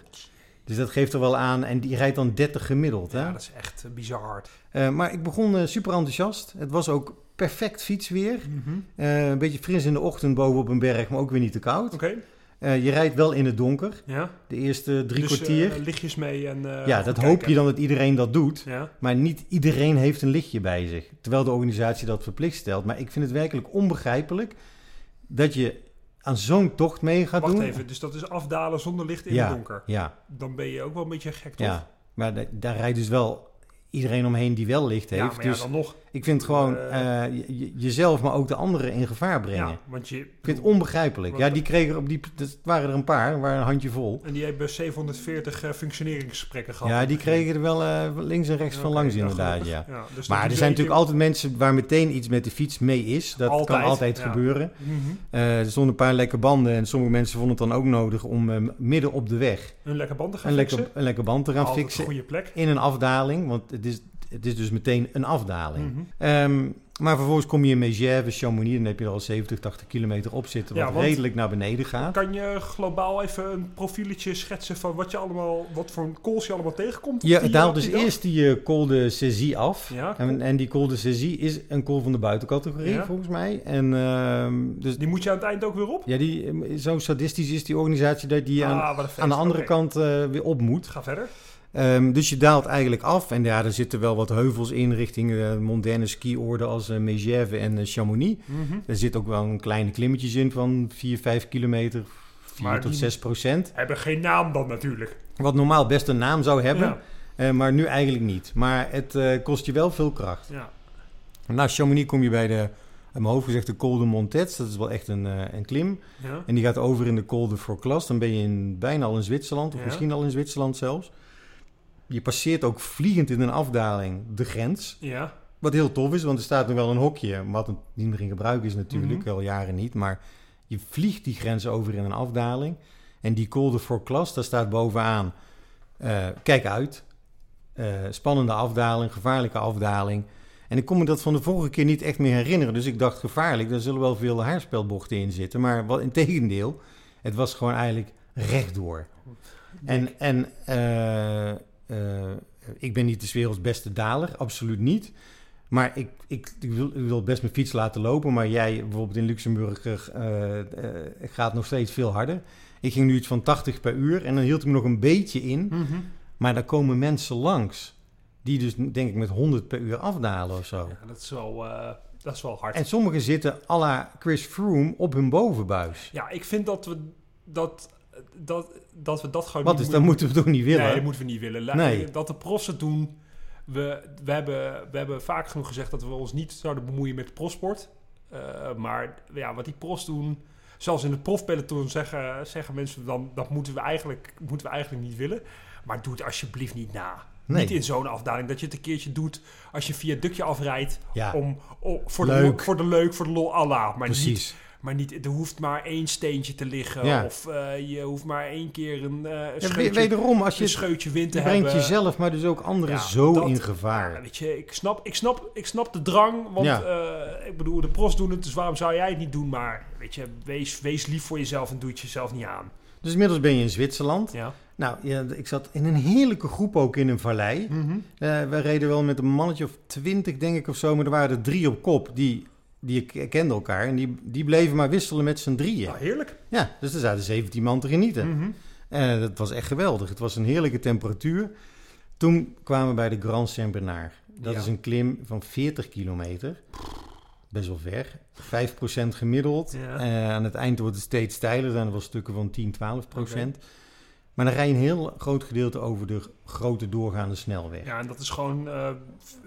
Dus dat geeft er wel aan. En die rijdt dan 30 gemiddeld. Hè? Ja, dat is echt eh, bizar hard. Eh, maar ik begon eh, super enthousiast. Het was ook perfect fietsweer. Mhm. Een beetje fris in de ochtend boven op een berg, maar ook weer niet te koud. Oké. Eh, je rijdt wel in het donker, Ja. de eerste drie dus, kwartier. eh, lichtjes mee en... eh, ja, dat hoop je dan dat iedereen dat doet. Ja. Maar niet iedereen heeft een lichtje bij zich. Terwijl de organisatie dat verplicht stelt. Maar ik vind het werkelijk onbegrijpelijk dat je aan zo'n tocht mee gaat Wacht doen. even, dus dat is afdalen zonder licht in ja, het donker. Ja, Dan ben je ook wel een beetje gek, toch? ja. Maar da- daar rijdt dus wel iedereen omheen die wel licht heeft. Ja, maar dus dan nog. Ik vind gewoon Eh, eh, je- je- jezelf, maar ook de anderen in gevaar brengen. Ja, want je... Ik vind het onbegrijpelijk. Ja, die kregen op die. Het waren er een paar, waren een handje vol. En die hebben 740 eh, functioneringsgesprekken gehad. Ja, die kregen er wel eh, links en rechts van langs inderdaad, ja. Ja, dus dat Maar er zijn natuurlijk altijd mensen waar meteen iets met de fiets mee is. Dat Altijd, kan altijd gebeuren. Mhm. Er stonden een paar lekke banden en sommige mensen vonden het dan ook nodig om midden op de weg Een lekker band te gaan een fixen. lekker, een lekker band te gaan Altijd een fixen goede plek. in een afdaling. Want het is, het is dus meteen een afdaling. Ehm, maar vervolgens kom je in Megève, Chamonix, dan heb je er al 70, 80 kilometer op zitten, wat Ja, redelijk naar beneden gaat. Kan je globaal even een profieletje schetsen van wat je allemaal, wat voor calls je allemaal tegenkomt? Je die- daalt dus die dag? eerst die eh, Col de Cézie af. Ja, En, en die Col de Cézie is een col van de buitencategorie, Ja. volgens mij. En ehm, dus Die moet je aan het eind ook weer op? ja, die, eh, zo sadistisch is die organisatie dat die aan, ah, aan de andere kant eh, weer op moet. Ga verder. Ehm, dus je daalt eigenlijk af. En ja, er zitten wel wat heuvels in richting de moderne skioorden als eh Megève en eh, Chamonix. Mhm. Er zit ook wel een kleine klimmetjes in van 4, 5 kilometer, 4 Maar tot die- 6 procent. Hebben geen naam dan natuurlijk. Wat normaal best een naam zou hebben, Ja, eh, maar nu eigenlijk niet. Maar het eh, kost je wel veel kracht. ja. Na Chamonix kom je bij de, in mijn hoofd gezegd, de Col de Montets. Dat is wel echt een, eh, een klim. ja. En die gaat over in de Col de Forclas. Dan ben je in, bijna al in Zwitserland, of misschien al in Zwitserland zelfs. Je passeert ook vliegend in een afdaling de grens. Ja. Wat heel tof is, want er staat nog wel een hokje. Wat het niet meer in gebruik is natuurlijk, Mhm. al jaren niet. Maar je vliegt die grens over in een afdaling. En die Col de Forclas, daar staat bovenaan... eh, kijk uit. Eh, spannende afdaling, gevaarlijke afdaling. En ik kon me dat van de vorige keer niet echt meer herinneren. Dus ik dacht gevaarlijk, daar zullen wel veel haarspelbochten in zitten. Maar wat in tegendeel, het was gewoon eigenlijk rechtdoor. En, en eh, eh, ik ben niet de werelds beste daler, absoluut niet. Maar ik, ik, ik, wil, ik wil best mijn fiets laten lopen. Maar jij bijvoorbeeld in Luxemburg eh, eh, gaat nog steeds veel harder. Ik ging nu iets van 80 per uur en dan hield ik me nog een beetje in. Mhm. Maar daar komen mensen langs die dus denk ik met 100 per uur afdalen of zo. Ja, dat is wel, dat is wel hard. En sommigen zitten à la Chris Froome op hun bovenbuis. Ja, ik vind dat we dat, dat, dat, we dat gewoon Wat niet is, dat moeten we toch niet willen? Nee, dat moeten we niet willen. Nee. Dat de profs het doen. We, we, hebben, we hebben vaak genoeg gezegd dat we ons niet zouden bemoeien met profsport. Eh, maar ja, wat die profs doen, zelfs in het profpeloton zeggen, zeggen mensen dan dat moeten we, eigenlijk, moeten we eigenlijk niet willen. Maar doe het alsjeblieft niet na. Nee. Niet in zo'n afdaling. Dat je het een keertje doet als je via het dukje afrijdt. Ja, Om, om, voor, de, Leuk. voor de leuk, voor de lol Allah. Maar niet precies. Maar niet, er hoeft maar één steentje te liggen. Ja. Of eh, je hoeft maar één keer een, eh, een Ja, we- scheutje, wederom, als je een scheutje wind te Je brengt hebben. jezelf, maar dus ook anderen Ja, zo dat- in gevaar. Ja, weet je, ik snap, ik, snap, ik snap de drang. Want eh, ik bedoel, de pros doen het, dus waarom zou jij het niet doen? Maar weet je, wees, wees lief voor jezelf en doe het jezelf niet aan. Dus inmiddels ben je in Zwitserland. Ja. Nou, ja, ik zat in een heerlijke groep ook in een vallei. Mhm. We reden wel met een mannetje of twintig, denk ik, of zo. Maar er waren er drie op kop. Die, die kenden elkaar. En die, die bleven maar wisselen met z'n drieën. Nou, heerlijk. Ja, dus er zaten 17 man te genieten. Mhm. Eh, dat was echt geweldig. Het was een heerlijke temperatuur. Toen kwamen we bij de Grand Saint-Bernard. Dat Ja. is een klim van 40 kilometer. Best wel ver. 5% gemiddeld. Ja. Eh, aan het eind wordt het steeds steiler. Er zijn er wel stukken van 10, 12 procent. Maar dan rij je een heel groot gedeelte over de grote doorgaande snelweg. Ja, en dat is gewoon eh,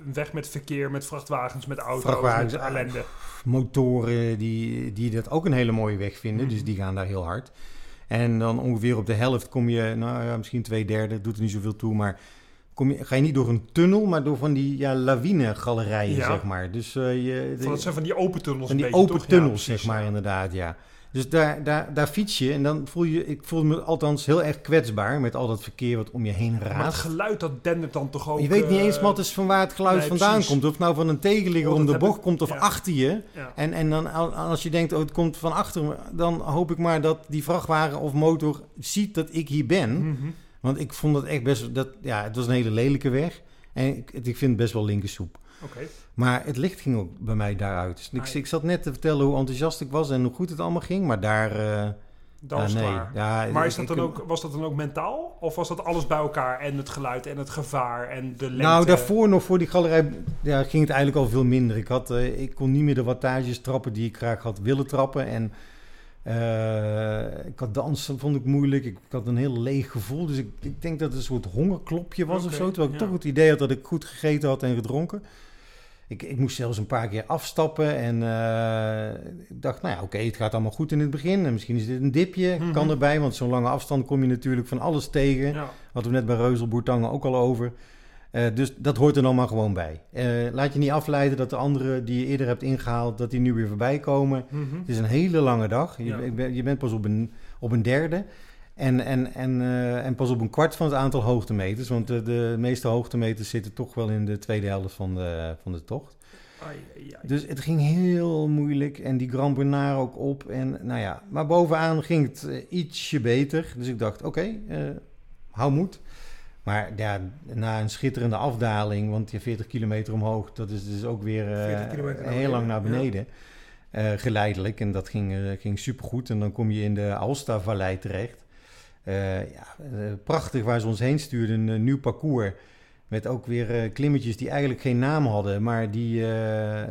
een weg met verkeer, met vrachtwagens, met auto's, Vrachtwagens, met ellende. motoren die, die dat ook een hele mooie weg vinden. Mhm. Dus die gaan daar heel hard. En dan ongeveer op de helft kom je, nou ja, misschien twee derde, doet er niet zoveel toe, maar kom je, ga je niet door een tunnel, maar door van die ja, lawine-galerijen, Ja. zeg maar. Dus eh, je, Van, dat zijn van die open tunnels van die een beetje, open toch? Tunnels, zeg maar, inderdaad, ja. Dus daar, daar, daar fiets je en dan voel je, ik voel me althans heel erg kwetsbaar met al dat verkeer wat om je heen Maar het raast. geluid, dat dendert dan toch ook... Je weet niet eh, eens, Mattis, van waar het geluid nee, vandaan precies. komt. Of het nou van een tegenligger Oh, om dat de bocht ik- komt of ja. achter je. Ja. En, en dan al- als je denkt, oh, het komt van achter me, dan hoop ik maar dat die vrachtwagen of motor ziet dat ik hier ben. Mhm. Want ik vond het echt best, dat, ja, het was een hele lelijke weg. En ik, ik vind het best wel linkersoep. Oké. Maar het licht ging ook bij mij daaruit. Dus ik, Ah, ik zat net te vertellen hoe enthousiast ik was en hoe goed het allemaal ging. Maar daar, eh, Dan nee. Ja, Maar is dat dan ook, was dat dan ook mentaal? Of was dat alles bij elkaar? En het geluid en het gevaar en de lengte? Nou, daarvoor nog voor die galerij ja, ging het eigenlijk al veel minder. Ik, had, eh, ik kon niet meer de wattages trappen die ik graag had willen trappen. En eh, ik had dansen, vond ik moeilijk. Ik, ik had een heel leeg gevoel. Dus ik, ik denk dat het een soort hongerklopje was of zo. Terwijl ik ja. toch het idee had dat ik goed gegeten had en gedronken. Ik, ik moest zelfs een paar keer afstappen. En eh, ik dacht, nou ja, oké, het gaat allemaal goed in het begin. En misschien is dit een dipje, Mhm. kan erbij. Want zo'n lange afstand kom je natuurlijk van alles tegen. Ja. Hadden we net bij Reuzelboertangen ook al over. Eh, dus dat hoort er dan maar gewoon bij. Eh, laat je niet afleiden dat de anderen die je eerder hebt ingehaald, dat die nu weer voorbij komen. Mhm. Het is een hele lange dag. Je, Ja. ik ben- je bent pas op een, op een derde. En, en, en, eh, en pas op een kwart van het aantal hoogtemeters. Want de, de meeste hoogtemeters zitten toch wel in de tweede helft van de, van de tocht. Ai, ai, ai. Dus het ging heel moeilijk. En die Grand Bernard ook op. En nou ja, maar bovenaan ging het eh, ietsje beter. Dus ik dacht, oké, eh, hou moed. Maar ja, na een schitterende afdaling, want je 40 kilometer omhoog, dat is dus ook weer 40 kilometer naar heel lang naar beneden. Geleidelijk. En dat ging, ging supergoed. En dan kom je in de Alsta-vallei terecht. Eh, ja, eh, prachtig waar ze ons heen stuurden. Een eh, nieuw parcours. Met ook weer klimmetjes die eigenlijk geen naam hadden. Maar die...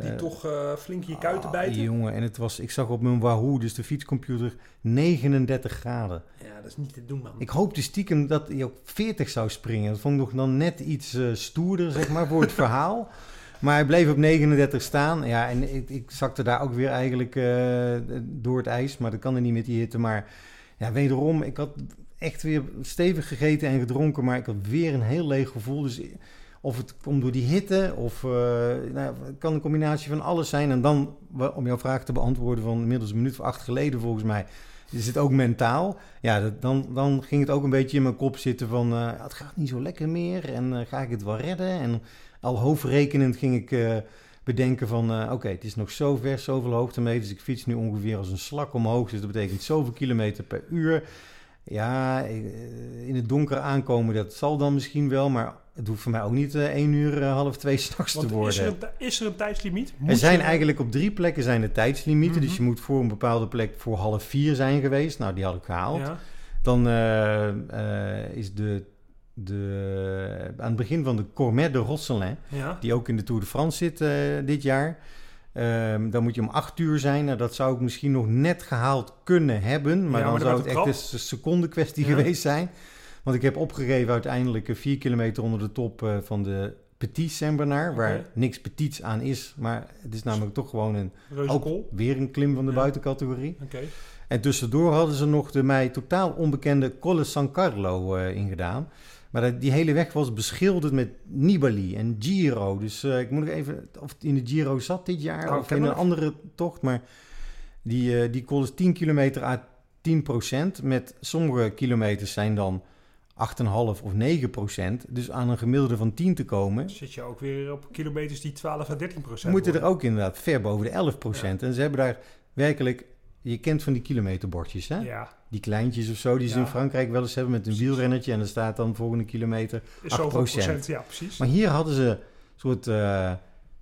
Die toch flink je kuiten ah, bijten? jongen, en het was... Ik zag op mijn Wahoo, dus de fietscomputer, 39 graden. Ja, dat is niet te doen, man. Ik hoopte stiekem dat hij ook 40 zou springen. Dat vond ik nog dan net iets stoerder, zeg maar, voor het verhaal. Maar hij bleef op 39 staan. Ja, en ik, ik zakte daar ook weer eigenlijk door het ijs. Maar dat kan er niet met die hitte. Maar ja, wederom, ik had echt weer stevig gegeten en gedronken. Maar ik had weer een heel leeg gevoel. Dus of het komt door die hitte of eh, nou, kan een combinatie van alles zijn. En dan, om jouw vraag te beantwoorden van inmiddels een minuut of acht geleden volgens mij... Is het ook mentaal? Ja, dan, dan ging het ook een beetje in mijn kop zitten van... eh, het gaat niet zo lekker meer en eh, ga ik het wel redden? En al hoofdrekenend ging ik bedenken van... oké, het is nog zo ver, zoveel hoogtemeters. Ik fiets nu ongeveer als een slak omhoog. Dus dat betekent zoveel kilometer per uur. Ja, eh, in het donker aankomen, dat zal dan misschien wel... maar het hoeft voor mij ook niet eh, één uur, eh, half twee s'nachts te worden. is er, een, is er een tijdslimiet? Er zijn je- eigenlijk op drie plekken zijn er tijdslimieten. Mhm. Dus je moet voor een bepaalde plek voor half vier zijn geweest. Nou, die had ik gehaald. Ja. Dan is de, de, aan het begin van de Cormet de Rosselin, Ja. die ook in de Tour de France zit dit jaar. Ehm, dan moet je om acht uur zijn. Nou, dat zou ik misschien nog net gehaald kunnen hebben. Maar Ja, dan maar dan zou het echt een seconde kwestie Ja. geweest zijn. Want ik heb opgegeven uiteindelijk eh, vier kilometer onder de top eh, van de Petit Saint-Bernard. Waar niks petits aan is. Maar het is namelijk toch gewoon een, ook weer een klim van de Ja. buitencategorie. Oké. En tussendoor hadden ze nog de mij totaal onbekende Colle San Carlo eh, ingedaan. Maar die hele weg was beschilderd met Nibali en Giro. Dus eh, ik moet nog even, of het in de Giro zat dit jaar Oh, of in een andere tocht. Maar die, eh die Colle is 10 kilometer à 10 procent. Met sommige kilometers zijn dan 8,5 of 9 procent. Dus aan een gemiddelde van 10 te komen, Zit je ook weer op kilometers die 12 à 13 we procent moeten er ook inderdaad ver boven de 11 procent. En ze hebben daar werkelijk, je kent van die kilometerbordjes hè? Ja, Die kleintjes of zo, die ze Ja. in Frankrijk wel eens hebben met een wielrennetje. En er staat dan volgende kilometer. is zoveel 8%. procent. Ja, precies. Maar hier hadden ze een soort eh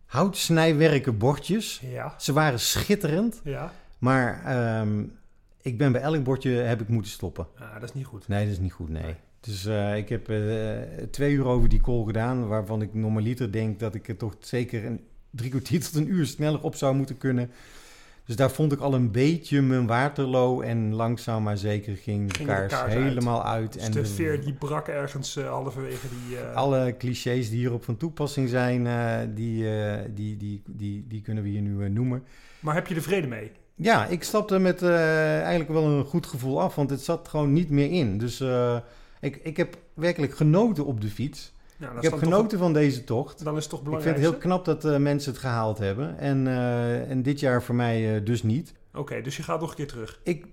houtsnijwerken bordjes. Ja, Ze waren schitterend. ja. Maar ehm, ik ben bij elk bordje heb ik moeten stoppen. Ah, dat is niet goed. Nee, dat is niet goed, nee. Nee. Dus eh, ik heb eh, twee uur over die call gedaan, waarvan ik normaliter denk dat ik er toch zeker een drie kwartier tot een uur sneller op zou moeten kunnen. Dus daar vond ik al een beetje mijn waterloo en langzaam maar zeker ging de Ging de kaars, uit. helemaal uit. Dus en de veer die brak ergens eh, halverwege die... eh, alle clichés die hierop van toepassing zijn, eh, die, die, die, die, die kunnen we hier nu noemen. Maar heb je er vrede mee? Ja, ik stapte met eigenlijk wel een goed gevoel af, want het zat gewoon niet meer in. Dus ik, ik heb werkelijk genoten op de fiets. Nou, Ik heb genoten van deze tocht. Toch, dan is het toch Ik vind belangrijk. het heel knap dat eh, mensen het gehaald hebben. En, eh, en dit jaar voor mij eh, dus niet. Oké, dus je gaat nog een keer terug. Ik,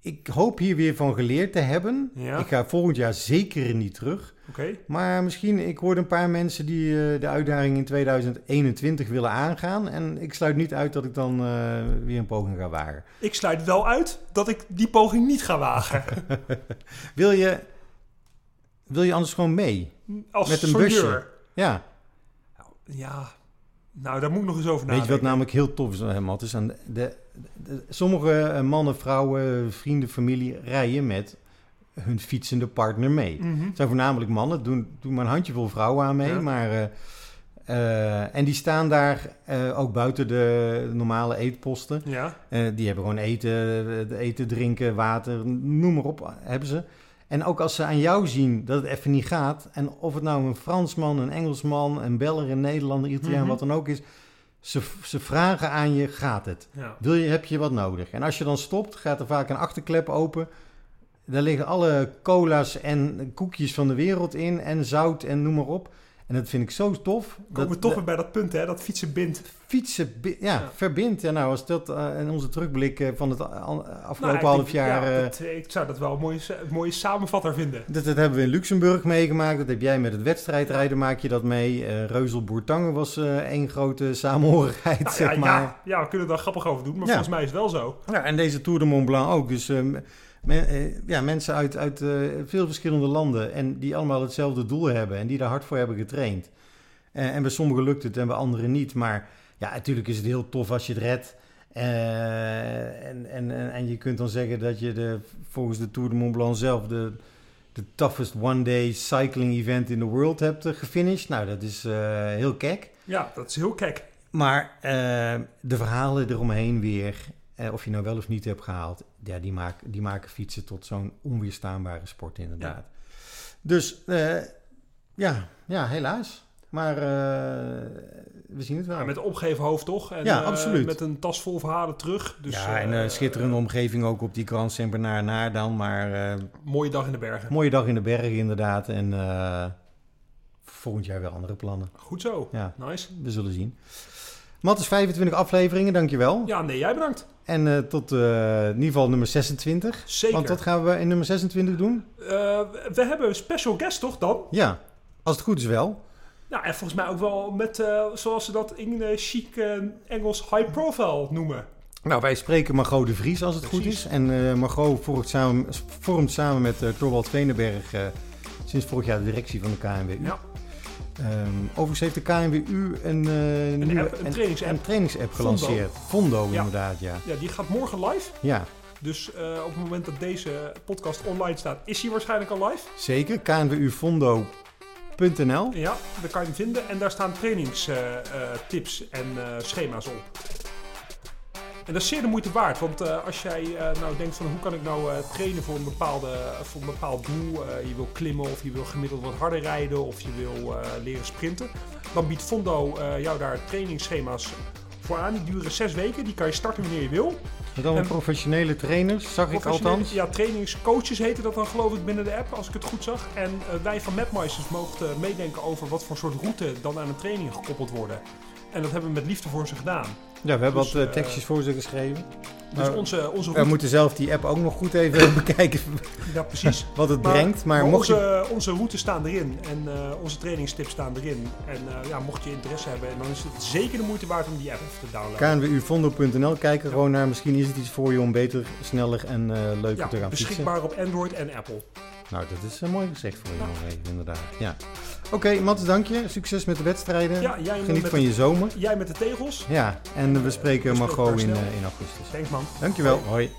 ik hoop hier weer van geleerd te hebben. Ja. Ik ga volgend jaar zeker niet terug. Oké. Maar misschien, ik hoorde een paar mensen die de uitdaging in 2021 willen aangaan. En ik sluit niet uit dat ik dan weer een poging ga wagen. Ik sluit wel uit dat ik die poging niet ga wagen. Wil je, wil je anders gewoon mee? Als Met een soigneur. busje. Ja, Ja, nou daar moet ik nog eens over weet je wat nadenken. namelijk heel tof is, eh, Matt? aan de, de, de- sommige eh, mannen, vrouwen, vrienden, familie rijden met hun fietsende partner mee. Mhm. Het zijn voornamelijk mannen, doen, doen maar een handjevol vrouwen aan mee. Ja. Maar, eh, en die staan daar ook buiten de normale eetposten. Ja, die hebben gewoon eten, eten, drinken, water, noem maar op, hebben ze. En ook als ze aan jou zien dat het even niet gaat, en of het nou een Fransman, een Engelsman, een Beller, een Nederlander, Italiaan, Mhm. wat dan ook is, ze, ze vragen aan je, gaat het? ja. Wil je, heb je wat nodig? En als je dan stopt, gaat er vaak een achterklep open. Daar liggen alle cola's en koekjes van de wereld in, en zout en noem maar op. En dat vind ik zo tof. Komen we dat, toch weer bij dat punt, hè? Dat fietsen bindt. fietsen, bi- ja, Ja. verbindt. Ja, nou, als dat eh, in onze terugblik eh, van het afgelopen Nou, ik half denk- jaar... ja, eh, dat, ik zou dat wel een mooie, een mooie samenvatter vinden. dat, dat hebben we in Luxemburg meegemaakt. Dat heb jij met het wedstrijdrijden, maak je dat mee. Eh Reuzel Boertangen was eh één grote samenhorigheid, Nou, zeg ja, maar. ja, ja, we kunnen er grappig over doen, maar Ja. volgens mij is het wel zo. Ja, en deze Tour de Mont Blanc ook. Dus eh, men- eh, ja, mensen uit, uit eh, veel verschillende landen en die allemaal hetzelfde doel hebben en die daar hard voor hebben getraind. Eh, en bij sommigen lukt het en bij anderen niet. Maar ja, natuurlijk is het heel tof als je het redt. Eh, en, en, en, en je kunt dan zeggen dat je de, volgens de Tour de Mont Blanc zelf de, de toughest one-day cycling event in the world hebt gefinished. Nou, dat is heel kek. Ja, dat is heel kek. Maar de verhalen eromheen weer, eh, of je nou wel of niet hebt gehaald, ja, die, maken die maken fietsen tot zo'n onweerstaanbare sport inderdaad. Dus eh, ja, ja, helaas. Maar eh, we zien het wel. Ja, met opgeven hoofd toch? En, Ja, absoluut. met een tas vol verhalen terug. Dus, ja, en een schitterende omgeving ook op die Grand Saint-Bernard naar dan. Maar mooie dag in de bergen. mooie dag in de bergen inderdaad. En volgend jaar wel andere plannen. Goed zo. Ja, Nice. we zullen zien. Matt is 25 afleveringen, dankjewel. Ja, nee, jij bedankt. En eh, tot eh, in ieder geval nummer 26. Zeker. Want wat gaan we in nummer 26 doen? Eh, we hebben een special guest toch dan? Ja, als het goed is wel. Nou, en volgens mij ook wel met, zoals ze dat in chic Engels high profile noemen. Nou, wij spreken Margot de Vries als het goed is. En Margot vormt samen, vormt samen met Torwald Venenberg eh, sinds vorig jaar de directie van de KNWU. Ja. Ehm, overigens heeft de KNWU een, eh, nieuwe app, een trainingsapp. een gelanceerd. Fondo, Ja. inderdaad, ja. Ja, die gaat morgen live. Ja, Dus eh, op het moment dat deze podcast online staat, is hij waarschijnlijk al live. zeker. knwufondo.nl Ja, daar kan je hem vinden. En daar staan trainingstips en eh, schema's op. En dat is zeer de moeite waard. Want eh, als jij eh, nou denkt van hoe kan ik nou eh, trainen voor een, bepaalde, voor een bepaald doel. je wil klimmen of je wil gemiddeld wat harder rijden of je wil leren sprinten. Dan biedt Fondo jou daar trainingsschema's voor aan. Die duren zes weken. Die kan je starten wanneer je wil. Met allemaal En- professionele trainers, zag ik althans. Ja, trainingscoaches heten dat dan geloof ik binnen de app, als ik het goed zag. En wij van Mapmeisters mochten meedenken over wat voor soort route dan aan een training gekoppeld worden. En dat hebben we met liefde voor ze gedaan. Ja, we hebben Dus, wat eh, eh, tekstjes voor ze geschreven. Dus onze, onze We moeten zelf die app ook nog goed even bekijken Ja, precies. wat het Maar- brengt. Maar, Maar mocht je onze, onze routes staan erin en eh, onze trainingstips staan erin. En ja, mocht je interesse hebben, dan is het zeker de moeite waard om die app even te downloaden. knwufondo.nl kijken gewoon naar. Misschien is het iets voor je om beter, sneller en leuker ja, te gaan fietsen. beschikbaar op Android en Apple. Nou, dat is eh, mooi gezegd voor je nog even, inderdaad. Ja. Oké, Mats, dank je. Succes met de wedstrijden. Ja, jij Geniet van de- je zomer. Jij met de tegels. Ja, en we spreken we Margot in, eh, in augustus. Thanks man. Dankjewel. Hoi.